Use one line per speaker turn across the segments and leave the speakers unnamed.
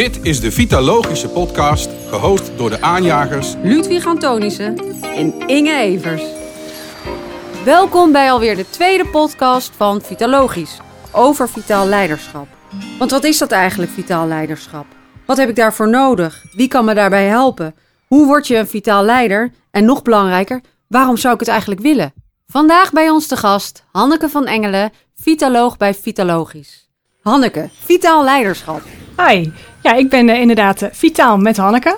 Dit is de Vitalogische podcast, gehost door de aanjagers
Ludwig Antonissen en Inge Evers. Welkom bij alweer de tweede podcast van Vitalogisch over vitaal leiderschap. Want wat is dat eigenlijk, vitaal leiderschap? Wat heb ik daarvoor nodig? Wie kan me daarbij helpen? Hoe word je een vitaal leider? En nog belangrijker, waarom zou ik het eigenlijk willen? Vandaag bij ons te gast Hanneke van Engelen, vitaloog bij Vitalogisch. Hanneke, vitaal leiderschap.
Hi, ja, ik ben uh, inderdaad uh, Vitaal met Hanneke.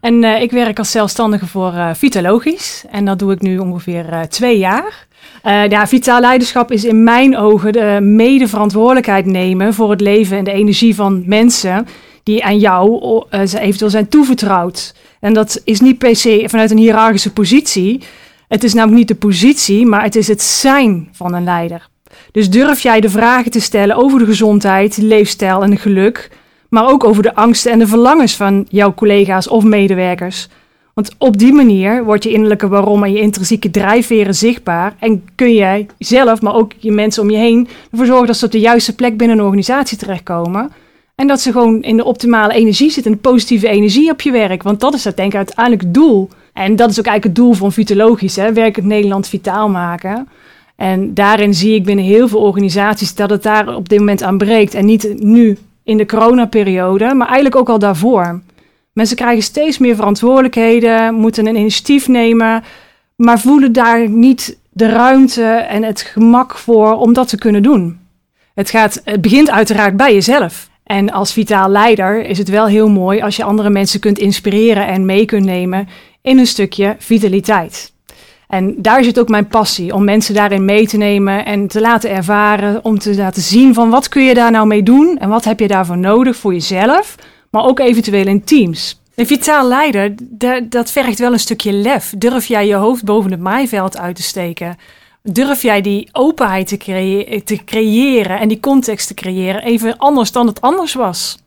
En uh, ik werk als zelfstandige voor Vitalogisch. En dat doe ik nu ongeveer twee jaar. ja, vitaal leiderschap is in mijn ogen de mede verantwoordelijkheid nemen voor het leven en de energie van mensen die aan jou eventueel zijn toevertrouwd. En dat is niet per se vanuit een hiërarchische positie. Het is namelijk niet de positie, maar het is het zijn van een leider. Dus durf jij de vragen te stellen over de gezondheid, leefstijl en geluk, maar ook over de angsten en de verlangens van jouw collega's of medewerkers. Want op die manier wordt je innerlijke waarom en je intrinsieke drijfveren zichtbaar en kun jij zelf, maar ook je mensen om je heen, ervoor zorgen dat ze op de juiste plek binnen een organisatie terechtkomen. En dat ze gewoon in de optimale energie zitten, een positieve energie op je werk. Want dat is dat denk ik uiteindelijk het doel. En dat is ook eigenlijk het doel van Vitalogisch, hè? werk het Nederland vitaal maken. En daarin zie ik binnen heel veel organisaties dat het daar op dit moment aan breekt. En niet nu in de coronaperiode, maar eigenlijk ook al daarvoor. Mensen krijgen steeds meer verantwoordelijkheden, moeten een initiatief nemen, maar voelen daar niet de ruimte en het gemak voor om dat te kunnen doen. Het, gaat, het begint uiteraard bij jezelf. En als vitaal leider is het wel heel mooi als je andere mensen kunt inspireren en mee kunt nemen in een stukje vitaliteit. En daar zit ook mijn passie, om mensen daarin mee te nemen en te laten ervaren, om te laten zien van wat kun je daar nou mee doen en wat heb je daarvoor nodig voor jezelf, maar ook eventueel in teams. Een vitaal leider, dat vergt wel een stukje lef. Durf jij je hoofd boven het maaiveld uit te steken? Durf jij die openheid te, creë te creëren en die context te creëren, even anders dan het anders was?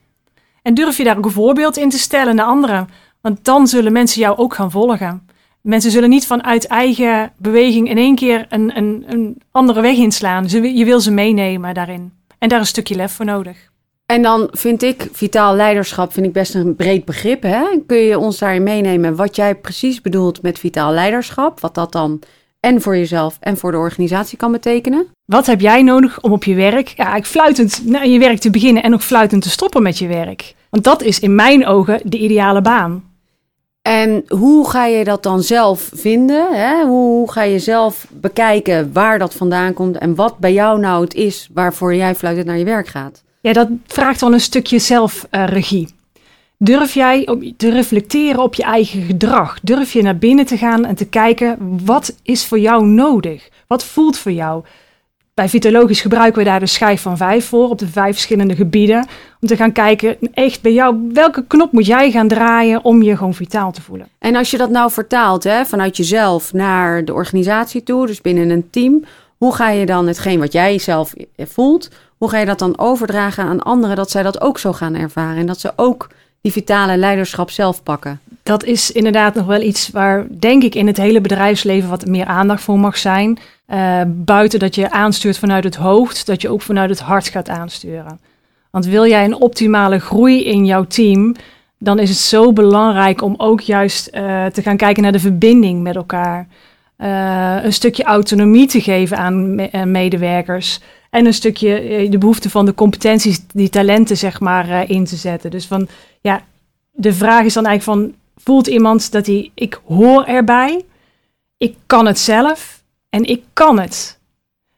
En durf je daar ook een voorbeeld in te stellen naar anderen? Want dan zullen mensen jou ook gaan volgen. Mensen zullen niet vanuit eigen beweging in één keer een, een, een andere weg inslaan. Je wil ze meenemen daarin. En daar een stukje lef voor nodig.
En dan vind ik vitaal leiderschap vind ik best een breed begrip. Hè? Kun je ons daarin meenemen wat jij precies bedoelt met vitaal leiderschap? Wat dat dan en voor jezelf en voor de organisatie kan betekenen?
Wat heb jij nodig om op je werk, ja, eigenlijk fluitend naar je werk te beginnen en ook fluitend te stoppen met je werk? Want dat is in mijn ogen de ideale baan.
En hoe ga je dat dan zelf vinden? Hè? Hoe ga je zelf bekijken waar dat vandaan komt en wat bij jou nou het is waarvoor jij fluitend naar je werk gaat?
Ja, dat vraagt wel een stukje zelfregie. Durf jij te reflecteren op je eigen gedrag? Durf je naar binnen te gaan en te kijken wat is voor jou nodig? Wat voelt voor jou? Bij Vitalogisch gebruiken we daar de schijf van vijf voor op de vijf verschillende gebieden. Om te gaan kijken, echt bij jou, welke knop moet jij gaan draaien om je gewoon vitaal te voelen.
En als je dat nou vertaalt hè, vanuit jezelf naar de organisatie toe, dus binnen een team. Hoe ga je dan hetgeen wat jij zelf voelt, hoe ga je dat dan overdragen aan anderen, dat zij dat ook zo gaan ervaren en dat ze ook die vitale leiderschap zelf pakken?
Dat is inderdaad nog wel iets waar, denk ik, in het hele bedrijfsleven wat meer aandacht voor mag zijn. Uh, buiten dat je aanstuurt vanuit het hoofd, dat je ook vanuit het hart gaat aansturen. Want wil jij een optimale groei in jouw team, dan is het zo belangrijk om ook juist uh, te gaan kijken naar de verbinding met elkaar. Uh, een stukje autonomie te geven aan me medewerkers. En een stukje de behoefte van de competenties, die talenten, zeg maar, in te zetten. Dus van ja, de vraag is dan eigenlijk van: voelt iemand dat hij, ik hoor erbij, ik kan het zelf en ik kan het.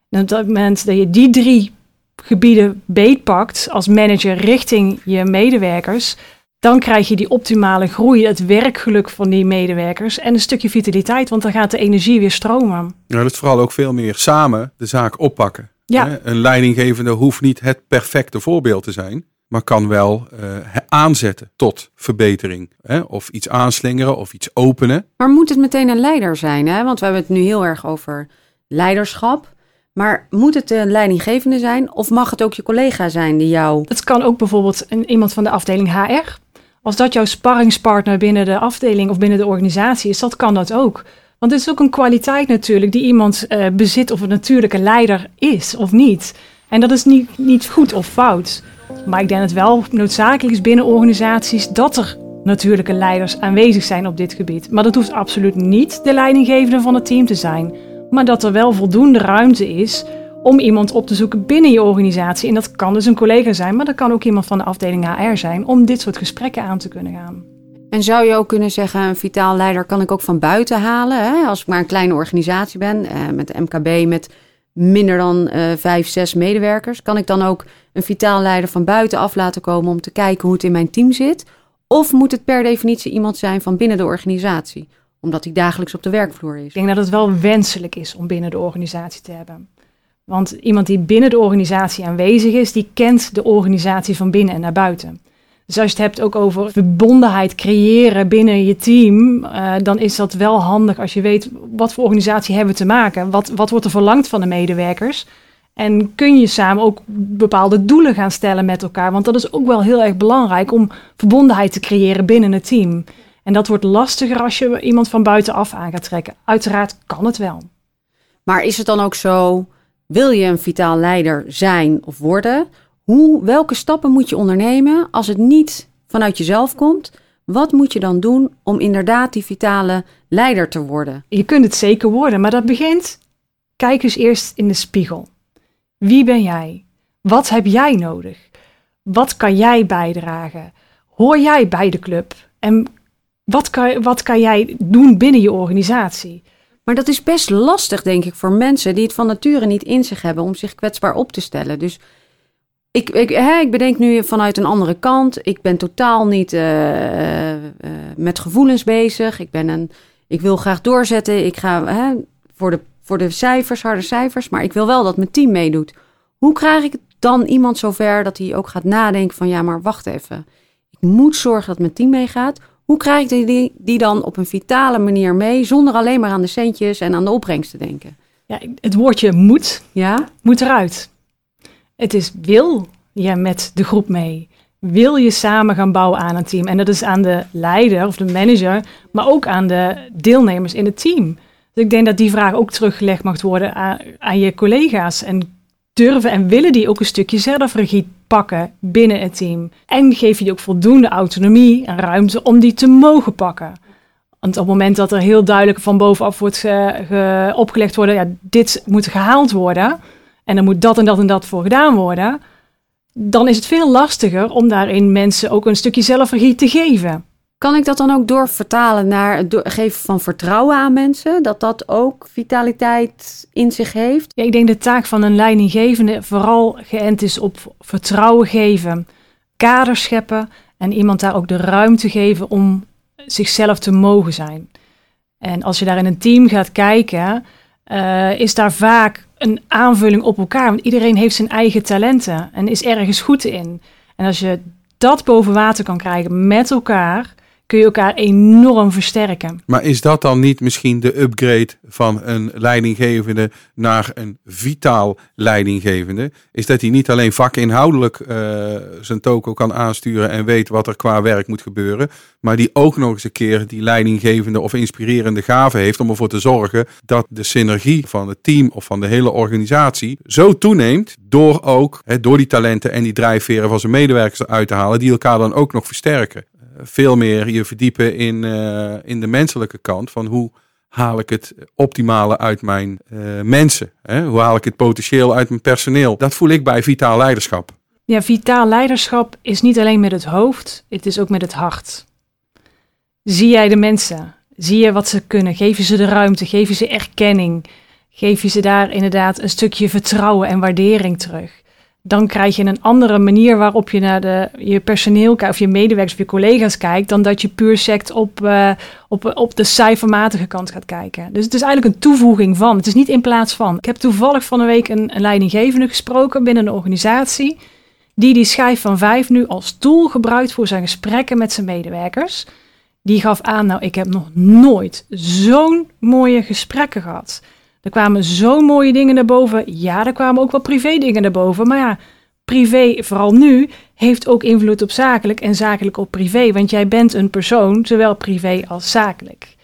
En op dat moment dat je die drie gebieden beetpakt als manager richting je medewerkers, dan krijg je die optimale groei, het werkgeluk van die medewerkers en een stukje vitaliteit, want dan gaat de energie weer stromen.
Ja, dat is vooral ook veel meer samen de zaak oppakken. Ja. Een leidinggevende hoeft niet het perfecte voorbeeld te zijn maar kan wel uh, aanzetten tot verbetering. Hè? Of iets aanslingeren of iets openen.
Maar moet het meteen een leider zijn? Hè? Want we hebben het nu heel erg over leiderschap. Maar moet het een leidinggevende zijn of mag het ook je collega zijn die jou...
Het kan ook bijvoorbeeld een, iemand van de afdeling HR. Als dat jouw sparringspartner binnen de afdeling of binnen de organisatie is, dat kan dat ook. Want het is ook een kwaliteit natuurlijk die iemand uh, bezit of een natuurlijke leider is of niet. En dat is niet, niet goed of fout. Maar ik denk het wel noodzakelijk is binnen organisaties dat er natuurlijke leiders aanwezig zijn op dit gebied. Maar dat hoeft absoluut niet de leidinggevende van het team te zijn. Maar dat er wel voldoende ruimte is om iemand op te zoeken binnen je organisatie. En dat kan dus een collega zijn, maar dat kan ook iemand van de afdeling HR zijn, om dit soort gesprekken aan te kunnen gaan.
En zou je ook kunnen zeggen, een vitaal leider kan ik ook van buiten halen? Hè? Als ik maar een kleine organisatie ben, eh, met MKB, met minder dan uh, vijf, zes medewerkers. Kan ik dan ook een vitaal leider van buiten af laten komen om te kijken hoe het in mijn team zit? Of moet het per definitie iemand zijn van binnen de organisatie? Omdat hij dagelijks op de werkvloer is.
Ik denk dat het wel wenselijk is om binnen de organisatie te hebben. Want iemand die binnen de organisatie aanwezig is, die kent de organisatie van binnen en naar buiten. Dus als je het hebt ook over verbondenheid creëren binnen je team, uh, dan is dat wel handig als je weet wat voor organisatie hebben we te maken. Wat, wat wordt er verlangd van de medewerkers? En kun je samen ook bepaalde doelen gaan stellen met elkaar? Want dat is ook wel heel erg belangrijk om verbondenheid te creëren binnen het team. En dat wordt lastiger als je iemand van buitenaf aan gaat trekken. Uiteraard kan het wel.
Maar is het dan ook zo, wil je een vitaal leider zijn of worden? Hoe, welke stappen moet je ondernemen als het niet vanuit jezelf komt? Wat moet je dan doen om inderdaad die vitale leider te worden?
Je kunt het zeker worden, maar dat begint. Kijk eens eerst in de spiegel. Wie ben jij? Wat heb jij nodig? Wat kan jij bijdragen? Hoor jij bij de club? En wat kan, wat kan jij doen binnen je organisatie?
Maar dat is best lastig, denk ik, voor mensen die het van nature niet in zich hebben om zich kwetsbaar op te stellen. Dus ik, ik, hè, ik bedenk nu vanuit een andere kant. Ik ben totaal niet uh, uh, met gevoelens bezig. Ik, ben een, ik wil graag doorzetten. Ik ga hè, voor, de, voor de cijfers, harde cijfers. Maar ik wil wel dat mijn team meedoet. Hoe krijg ik dan iemand zover dat hij ook gaat nadenken van... ja, maar wacht even. Ik moet zorgen dat mijn team meegaat. Hoe krijg ik die, die dan op een vitale manier mee... zonder alleen maar aan de centjes en aan de opbrengst te denken?
Ja, het woordje moet, ja? moet eruit. Het is wil je met de groep mee. Wil je samen gaan bouwen aan een team? En dat is aan de leider of de manager, maar ook aan de deelnemers in het team. Dus ik denk dat die vraag ook teruggelegd mag worden aan, aan je collega's. En durven en willen die ook een stukje zelfregie pakken binnen het team. En geef je die ook voldoende autonomie en ruimte om die te mogen pakken. Want op het moment dat er heel duidelijk van bovenaf wordt ge, opgelegd worden, ja, dit moet gehaald worden en er moet dat en dat en dat voor gedaan worden, dan is het veel lastiger om daarin mensen ook een stukje zelfregie te geven.
Kan ik dat dan ook doorvertalen naar het geven van vertrouwen aan mensen? Dat dat ook vitaliteit in zich heeft?
Ja, ik denk de taak van een leidinggevende vooral geënt is op vertrouwen geven, kaders scheppen en iemand daar ook de ruimte geven om zichzelf te mogen zijn. En als je daar in een team gaat kijken, uh, is daar vaak een aanvulling op elkaar. Want iedereen heeft zijn eigen talenten en is ergens goed in. En als je dat boven water kan krijgen met elkaar, kun je elkaar enorm versterken.
Maar is dat dan niet misschien de upgrade van een leidinggevende naar een vitaal leidinggevende? Is dat hij niet alleen vakinhoudelijk uh, zijn toko kan aansturen en weet wat er qua werk moet gebeuren, maar die ook nog eens een keer die leidinggevende of inspirerende gave heeft om ervoor te zorgen dat de synergie van het team of van de hele organisatie zo toeneemt door ook door die talenten en die drijfveren van zijn medewerkers uit te halen, die elkaar dan ook nog versterken veel meer je verdiepen in, uh, in de menselijke kant. Van hoe haal ik het optimale uit mijn uh, mensen? Hè? Hoe haal ik het potentieel uit mijn personeel? Dat voel ik bij vitaal leiderschap.
Ja, vitaal leiderschap is niet alleen met het hoofd, het is ook met het hart. Zie jij de mensen? Zie je wat ze kunnen? Geef je ze de ruimte? Geef je ze erkenning? Geef je ze daar inderdaad een stukje vertrouwen en waardering terug? Dan krijg je een andere manier waarop je naar de, je personeel of je medewerkers of je collega's kijkt, dan dat je puur sect op, uh, op, op de cijfermatige kant gaat kijken. Dus het is eigenlijk een toevoeging van. Het is niet in plaats van. Ik heb toevallig van een week een, een leidinggevende gesproken binnen een organisatie, die die schijf van vijf nu als tool gebruikt voor zijn gesprekken met zijn medewerkers. Die gaf aan, nou, ik heb nog nooit zo'n mooie gesprekken gehad. Er kwamen zo mooie dingen naar boven. Ja, er kwamen ook wel privé dingen naar boven. Maar ja, privé, vooral nu, heeft ook invloed op zakelijk en zakelijk op privé. Want jij bent een persoon, zowel privé als zakelijk.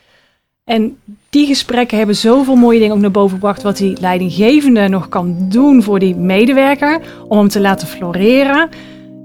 En die gesprekken hebben zoveel mooie dingen ook naar boven gebracht. Wat die leidinggevende nog kan doen voor die medewerker. Om hem te laten floreren.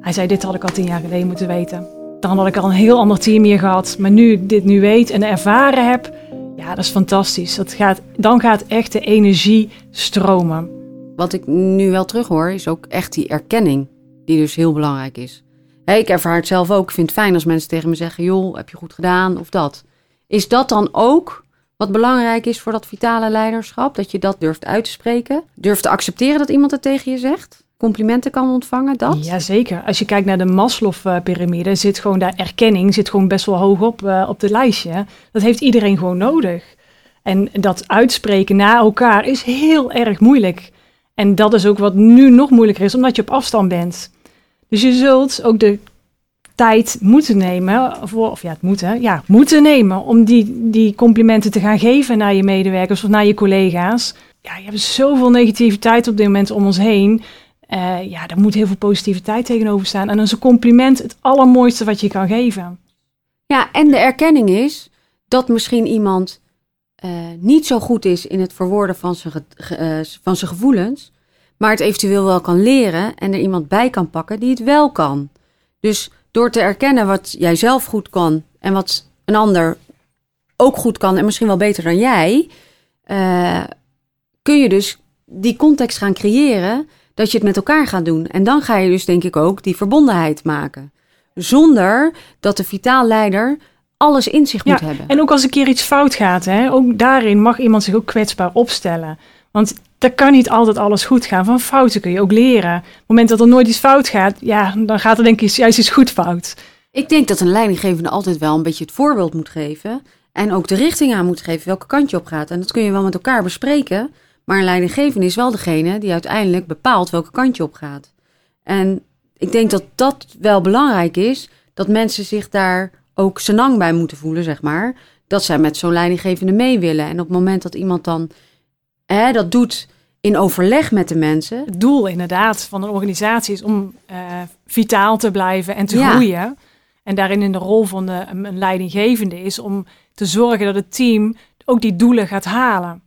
Hij zei, dit had ik al tien jaar geleden moeten weten. Dan had ik al een heel ander team hier gehad. Maar nu ik dit nu weet en ervaren heb, ja, dat is fantastisch. Dat gaat, dan gaat echt de energie stromen.
Wat ik nu wel terug hoor, is ook echt die erkenning, die dus heel belangrijk is. ik ervaar het zelf ook. Ik vind het fijn als mensen tegen me zeggen: joh, heb je goed gedaan of dat. Is dat dan ook wat belangrijk is voor dat vitale leiderschap? Dat je dat durft uit te spreken? Durft te accepteren dat iemand het tegen je zegt? Complimenten kan ontvangen, dat?
Jazeker. Als je kijkt naar de Maslow-pyramide, zit gewoon daar erkenning zit gewoon best wel hoog op, uh, op de lijstje. Dat heeft iedereen gewoon nodig. En dat uitspreken naar elkaar is heel erg moeilijk. En dat is ook wat nu nog moeilijker is, omdat je op afstand bent. Dus je zult ook de tijd moeten nemen, voor, of ja, het moeten, ja, moeten nemen om die, die complimenten te gaan geven naar je medewerkers of naar je collega's. Ja, je hebt zoveel negativiteit op dit moment om ons heen. Uh, ja, daar moet heel veel positiviteit tegenover staan. En dan is een compliment het allermooiste wat je kan geven.
Ja, en de erkenning is dat misschien iemand uh, niet zo goed is in het verwoorden van zijn, uh, van zijn gevoelens, maar het eventueel wel kan leren en er iemand bij kan pakken die het wel kan. Dus door te erkennen wat jij zelf goed kan en wat een ander ook goed kan en misschien wel beter dan jij, kun je dus die context gaan creëren dat je het met elkaar gaat doen. En dan ga je dus denk ik ook die verbondenheid maken. Zonder dat de vitaal leider alles in zich moet hebben.
En ook als een keer iets fout gaat, hè, ook daarin mag iemand zich ook kwetsbaar opstellen. Want er kan niet altijd alles goed gaan. Van fouten kun je ook leren. Op het moment dat er nooit iets fout gaat, ja, dan gaat er denk ik juist iets goed fout.
Ik denk dat een leidinggevende altijd wel een beetje het voorbeeld moet geven. En ook de richting aan moet geven welke kant je op gaat. En dat kun je wel met elkaar bespreken. Maar een leidinggevende is wel degene die uiteindelijk bepaalt welke kant je op gaat. En ik denk dat dat wel belangrijk is. Dat mensen zich daar ook senang bij moeten voelen, zeg maar. Dat zij met zo'n leidinggevende mee willen. En op het moment dat iemand dan hè, dat doet in overleg met de mensen.
Het doel inderdaad van een organisatie is om uh, vitaal te blijven en te groeien. En daarin in de rol van de, een leidinggevende is om te zorgen dat het team ook die doelen gaat halen.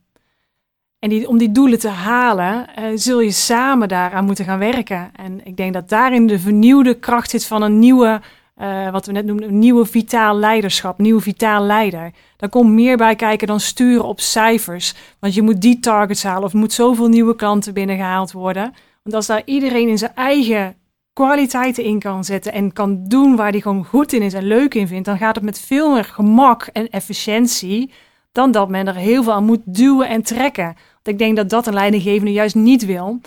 En die, om die doelen te halen, uh, zul je samen daaraan moeten gaan werken. En ik denk dat daarin de vernieuwde kracht zit van een nieuwe uh, wat we net noemden, een nieuwe vitaal leiderschap, nieuwe vitaal leider. Daar komt meer bij kijken dan sturen op cijfers. Want je moet die targets halen of moet zoveel nieuwe klanten binnengehaald worden. Want als daar iedereen in zijn eigen kwaliteiten in kan zetten en kan doen waar hij gewoon goed in is en leuk in vindt, dan gaat het met veel meer gemak en efficiëntie dan dat men er heel veel aan moet duwen en trekken. Want ik denk dat dat een leidinggevende juist niet wil.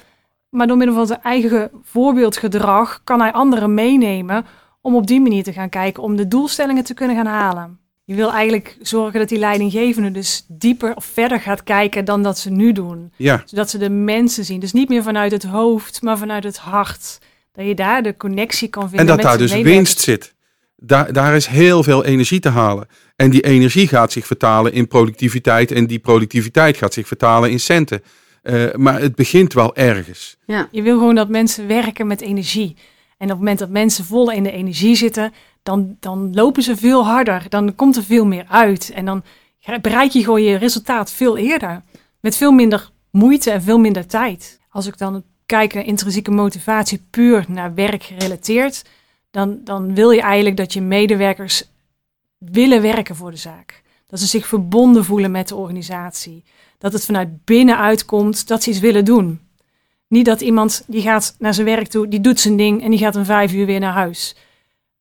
Maar door middel van zijn eigen voorbeeldgedrag kan hij anderen meenemen om op die manier te gaan kijken om de doelstellingen te kunnen gaan halen. Je wil eigenlijk zorgen dat die leidinggevende dus dieper of verder gaat kijken dan dat ze nu doen.
Ja.
Zodat ze de mensen zien. Dus niet meer vanuit het hoofd, maar vanuit het hart. Dat je daar de connectie kan vinden.
En dat daar dus winst zit. Daar, daar is heel veel energie te halen. En die energie gaat zich vertalen in productiviteit. En die productiviteit gaat zich vertalen in centen. Uh, maar het begint wel ergens.
Ja. Je wil gewoon dat mensen werken met energie. En op het moment dat mensen vol in de energie zitten, dan, dan lopen ze veel harder. Dan komt er veel meer uit. En dan bereik je gewoon je resultaat veel eerder. Met veel minder moeite en veel minder tijd. Als ik dan kijk naar intrinsieke motivatie puur naar werk gerelateerd, dan, dan wil je eigenlijk dat je medewerkers willen werken voor de zaak. Dat ze zich verbonden voelen met de organisatie. Dat het vanuit binnenuit komt dat ze iets willen doen. Niet dat iemand die gaat naar zijn werk toe, die doet zijn ding en die gaat om vijf uur weer naar huis.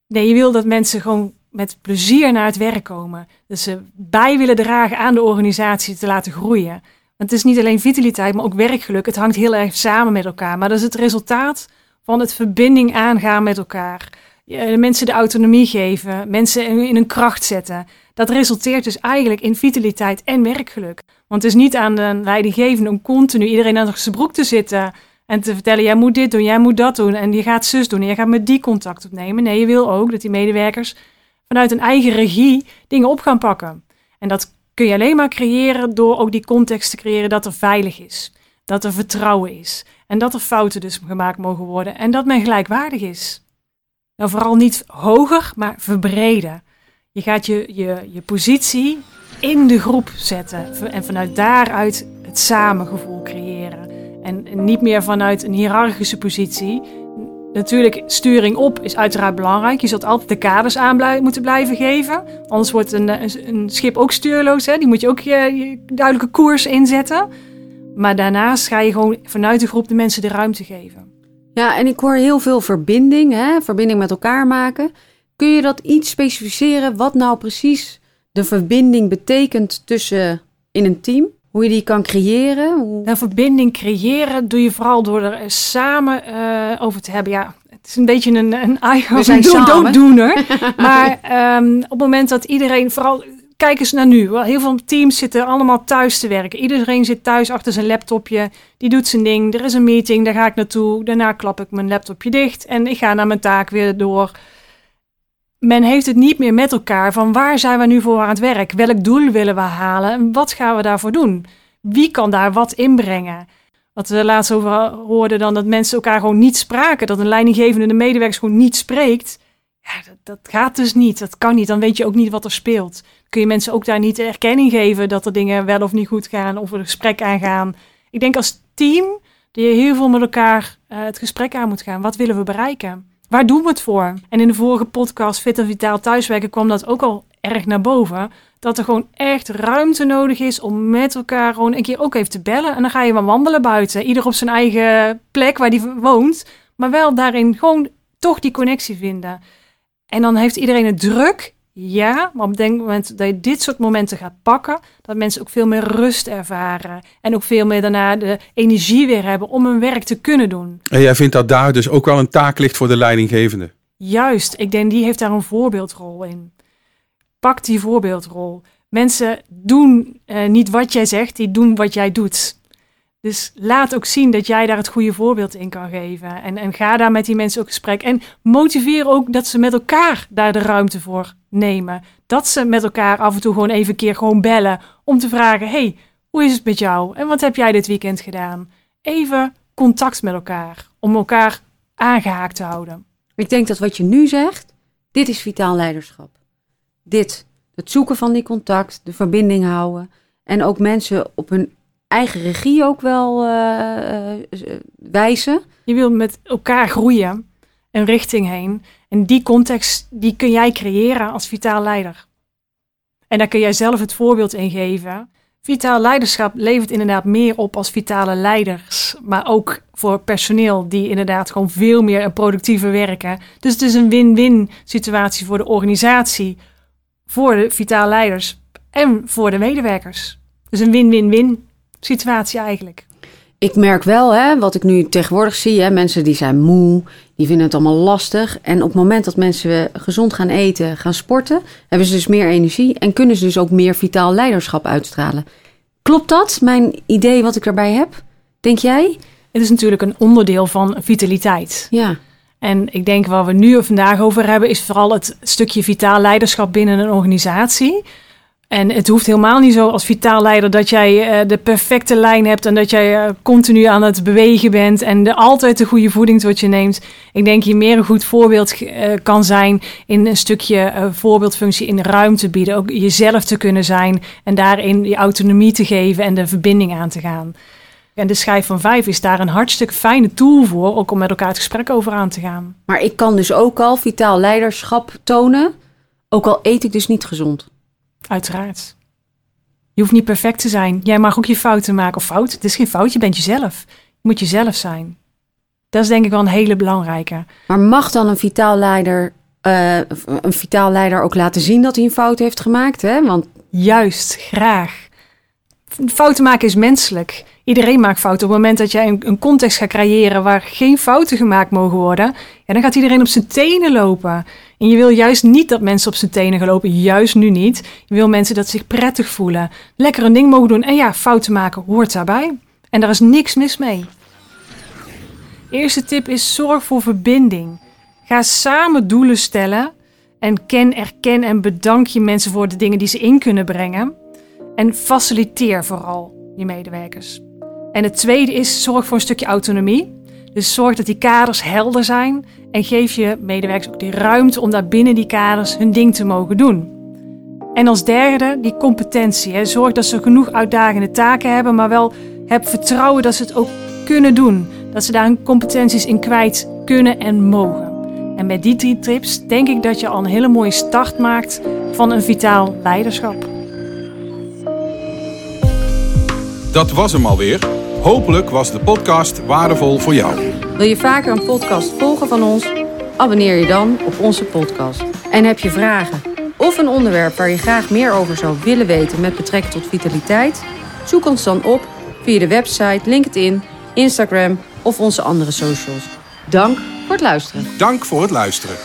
Nee, je wil dat mensen gewoon met plezier naar het werk komen. Dat ze bij willen dragen aan de organisatie te laten groeien. Want het is niet alleen vitaliteit, maar ook werkgeluk. Het hangt heel erg samen met elkaar. Maar dat is het resultaat van het verbinding aangaan met elkaar. De mensen de autonomie geven, mensen in hun kracht zetten. Dat resulteert dus eigenlijk in vitaliteit en werkgeluk. Want het is niet aan de leidinggevende om continu iedereen aan zijn broek te zitten en te vertellen: jij moet dit doen, jij moet dat doen en je gaat zus doen en je gaat met die contact opnemen. Nee, je wil ook dat die medewerkers vanuit een eigen regie dingen op gaan pakken. En dat kun je alleen maar creëren door ook die context te creëren dat er veilig is, dat er vertrouwen is en dat er fouten dus gemaakt mogen worden en dat men gelijkwaardig is. Nou, vooral niet hoger, maar verbreden. Je gaat je, je, je positie in de groep zetten en vanuit daaruit het samengevoel creëren. En niet meer vanuit een hiërarchische positie. Natuurlijk, sturing op is uiteraard belangrijk. Je zult altijd de kaders aan moeten blijven geven. Anders wordt een, een, schip ook stuurloos. Hè? Die moet je ook je, duidelijke koers inzetten. Maar daarnaast ga je gewoon vanuit de groep de mensen de ruimte geven.
Ja, en ik hoor heel veel verbinding, hè? verbinding met elkaar maken. Kun je dat iets specificeren wat nou precies de verbinding betekent tussen in een team? Hoe je die kan creëren? Hoe...
Nou, verbinding creëren doe je vooral door er samen uh, over te hebben. Ja, het is een beetje een, een eigen dooddoener. maar um, op het moment dat iedereen, vooral kijk eens naar nu. Heel veel teams zitten allemaal thuis te werken. Iedereen zit thuis achter zijn laptopje. Die doet zijn ding. Er is een meeting, daar ga ik naartoe. Daarna klap ik mijn laptopje dicht en ik ga naar mijn taak weer door men heeft het niet meer met elkaar van waar zijn we nu voor aan het werk? Welk doel willen we halen? En wat gaan we daarvoor doen? Wie kan daar wat inbrengen? Wat we laatst over hoorden dan dat mensen elkaar gewoon niet spraken. Dat een leidinggevende de medewerkers gewoon niet spreekt. Ja, dat, dat, gaat dus niet. Dat kan niet. Dan weet je ook niet wat er speelt. Kun je mensen ook daar niet erkenning geven dat er dingen wel of niet goed gaan of er een gesprek aangaan. Ik denk als team dat je heel veel met elkaar uh, het gesprek aan moet gaan. Wat willen we bereiken? Waar doen we het voor? En in de vorige podcast Fit en Vitaal Thuiswerken kwam dat ook al erg naar boven. Dat er gewoon echt ruimte nodig is om met elkaar gewoon een keer ook even te bellen. En dan ga je maar wandelen buiten. Ieder op zijn eigen plek waar die woont. Maar wel daarin gewoon toch die connectie vinden. En dan heeft iedereen het druk. Ja, maar op het moment dat je dit soort momenten gaat pakken, dat mensen ook veel meer rust ervaren. En ook veel meer daarna de energie weer hebben om hun werk te kunnen doen.
En jij vindt dat daar dus ook wel een taak ligt voor de leidinggevende?
Juist, ik denk die heeft daar een voorbeeldrol in. Pak die voorbeeldrol. Mensen doen uh, niet wat jij zegt, die doen wat jij doet. Dus laat ook zien dat jij daar het goede voorbeeld in kan geven. En, en ga daar met die mensen ook gesprek. En motiveer ook dat ze met elkaar daar de ruimte voor nemen. Dat ze met elkaar af en toe gewoon even een keer gewoon bellen. Om te vragen, hey, hoe is het met jou? En wat heb jij dit weekend gedaan? Even contact met elkaar. Om elkaar aangehaakt te houden.
Ik denk dat wat je nu zegt, dit is vitaal leiderschap. Dit, het zoeken van die contact, de verbinding houden. En ook mensen op hun eigen regie ook wel uh, wijzen.
Je wil met elkaar groeien, een richting heen. En die context, die kun jij creëren als vitaal leider. En daar kun jij zelf het voorbeeld in geven. Vitaal leiderschap levert inderdaad meer op als vitale leiders. Maar ook voor personeel die inderdaad gewoon veel meer productiever werken. Dus het is een win-win situatie voor de organisatie, voor de vitale leiders en voor de medewerkers. Dus een win-win-win situatie eigenlijk.
Ik merk wel, hè, wat ik nu tegenwoordig zie, hè, mensen die zijn moe, die vinden het allemaal lastig. En op het moment dat mensen gezond gaan eten, gaan sporten, hebben ze dus meer energie en kunnen ze dus ook meer vitaal leiderschap uitstralen. Klopt dat, mijn idee wat ik daarbij heb? Denk jij?
Het is natuurlijk een onderdeel van vitaliteit.
Ja.
En ik denk waar we nu vandaag over hebben, is vooral het stukje vitaal leiderschap binnen een organisatie. En het hoeft helemaal niet zo als vitaal leider dat jij uh, de perfecte lijn hebt en dat jij uh, continu aan het bewegen bent en de, altijd de goede voeding tot je neemt. Ik denk je meer een goed voorbeeld uh, kan zijn in een stukje voorbeeldfunctie in de ruimte bieden. Ook jezelf te kunnen zijn en daarin die autonomie te geven en de verbinding aan te gaan. En de schijf van vijf is daar een hartstikke fijne tool voor, ook om met elkaar het gesprek over aan te gaan.
Maar ik kan dus ook al vitaal leiderschap tonen, ook al eet ik dus niet gezond.
Uiteraard. Je hoeft niet perfect te zijn. Jij mag ook je fouten maken. Of fout, het is geen fout, je bent jezelf. Je moet jezelf zijn. Dat is denk ik wel een hele belangrijke.
Maar mag dan een vitaal leider, uh, een vitaal leider ook laten zien dat hij een fout heeft gemaakt? Hè? Want...
Juist, graag. Fouten maken is menselijk. Iedereen maakt fouten. Op het moment dat jij een, een, context gaat creëren waar geen fouten gemaakt mogen worden, ja, dan gaat iedereen op zijn tenen lopen. En je wil juist niet dat mensen op zijn tenen gaan lopen, juist nu niet. Je wil mensen dat zich prettig voelen, lekker een ding mogen doen. En ja, fouten maken hoort daarbij. En daar is niks mis mee. Eerste tip is zorg voor verbinding. Ga samen doelen stellen en ken, erken en bedank je mensen voor de dingen die ze in kunnen brengen. En faciliteer vooral je medewerkers. En het tweede is zorg voor een stukje autonomie. Dus zorg dat die kaders helder zijn en geef je medewerkers ook de ruimte om daar binnen die kaders hun ding te mogen doen. En als derde, die competentie. Zorg dat ze genoeg uitdagende taken hebben, maar wel heb vertrouwen dat ze het ook kunnen doen. Dat ze daar hun competenties in kwijt kunnen en mogen. En met die drie tips denk ik dat je al een hele mooie start maakt van een vitaal leiderschap.
Dat was hem alweer. Hopelijk was de podcast waardevol voor jou.
Wil je vaker een podcast volgen van ons? Abonneer je dan op onze podcast. En heb je vragen of een onderwerp waar je graag meer over zou willen weten met betrekking tot vitaliteit? Zoek ons dan op via de website, LinkedIn, Instagram of onze andere socials. Dank voor het luisteren.
Dank voor het luisteren.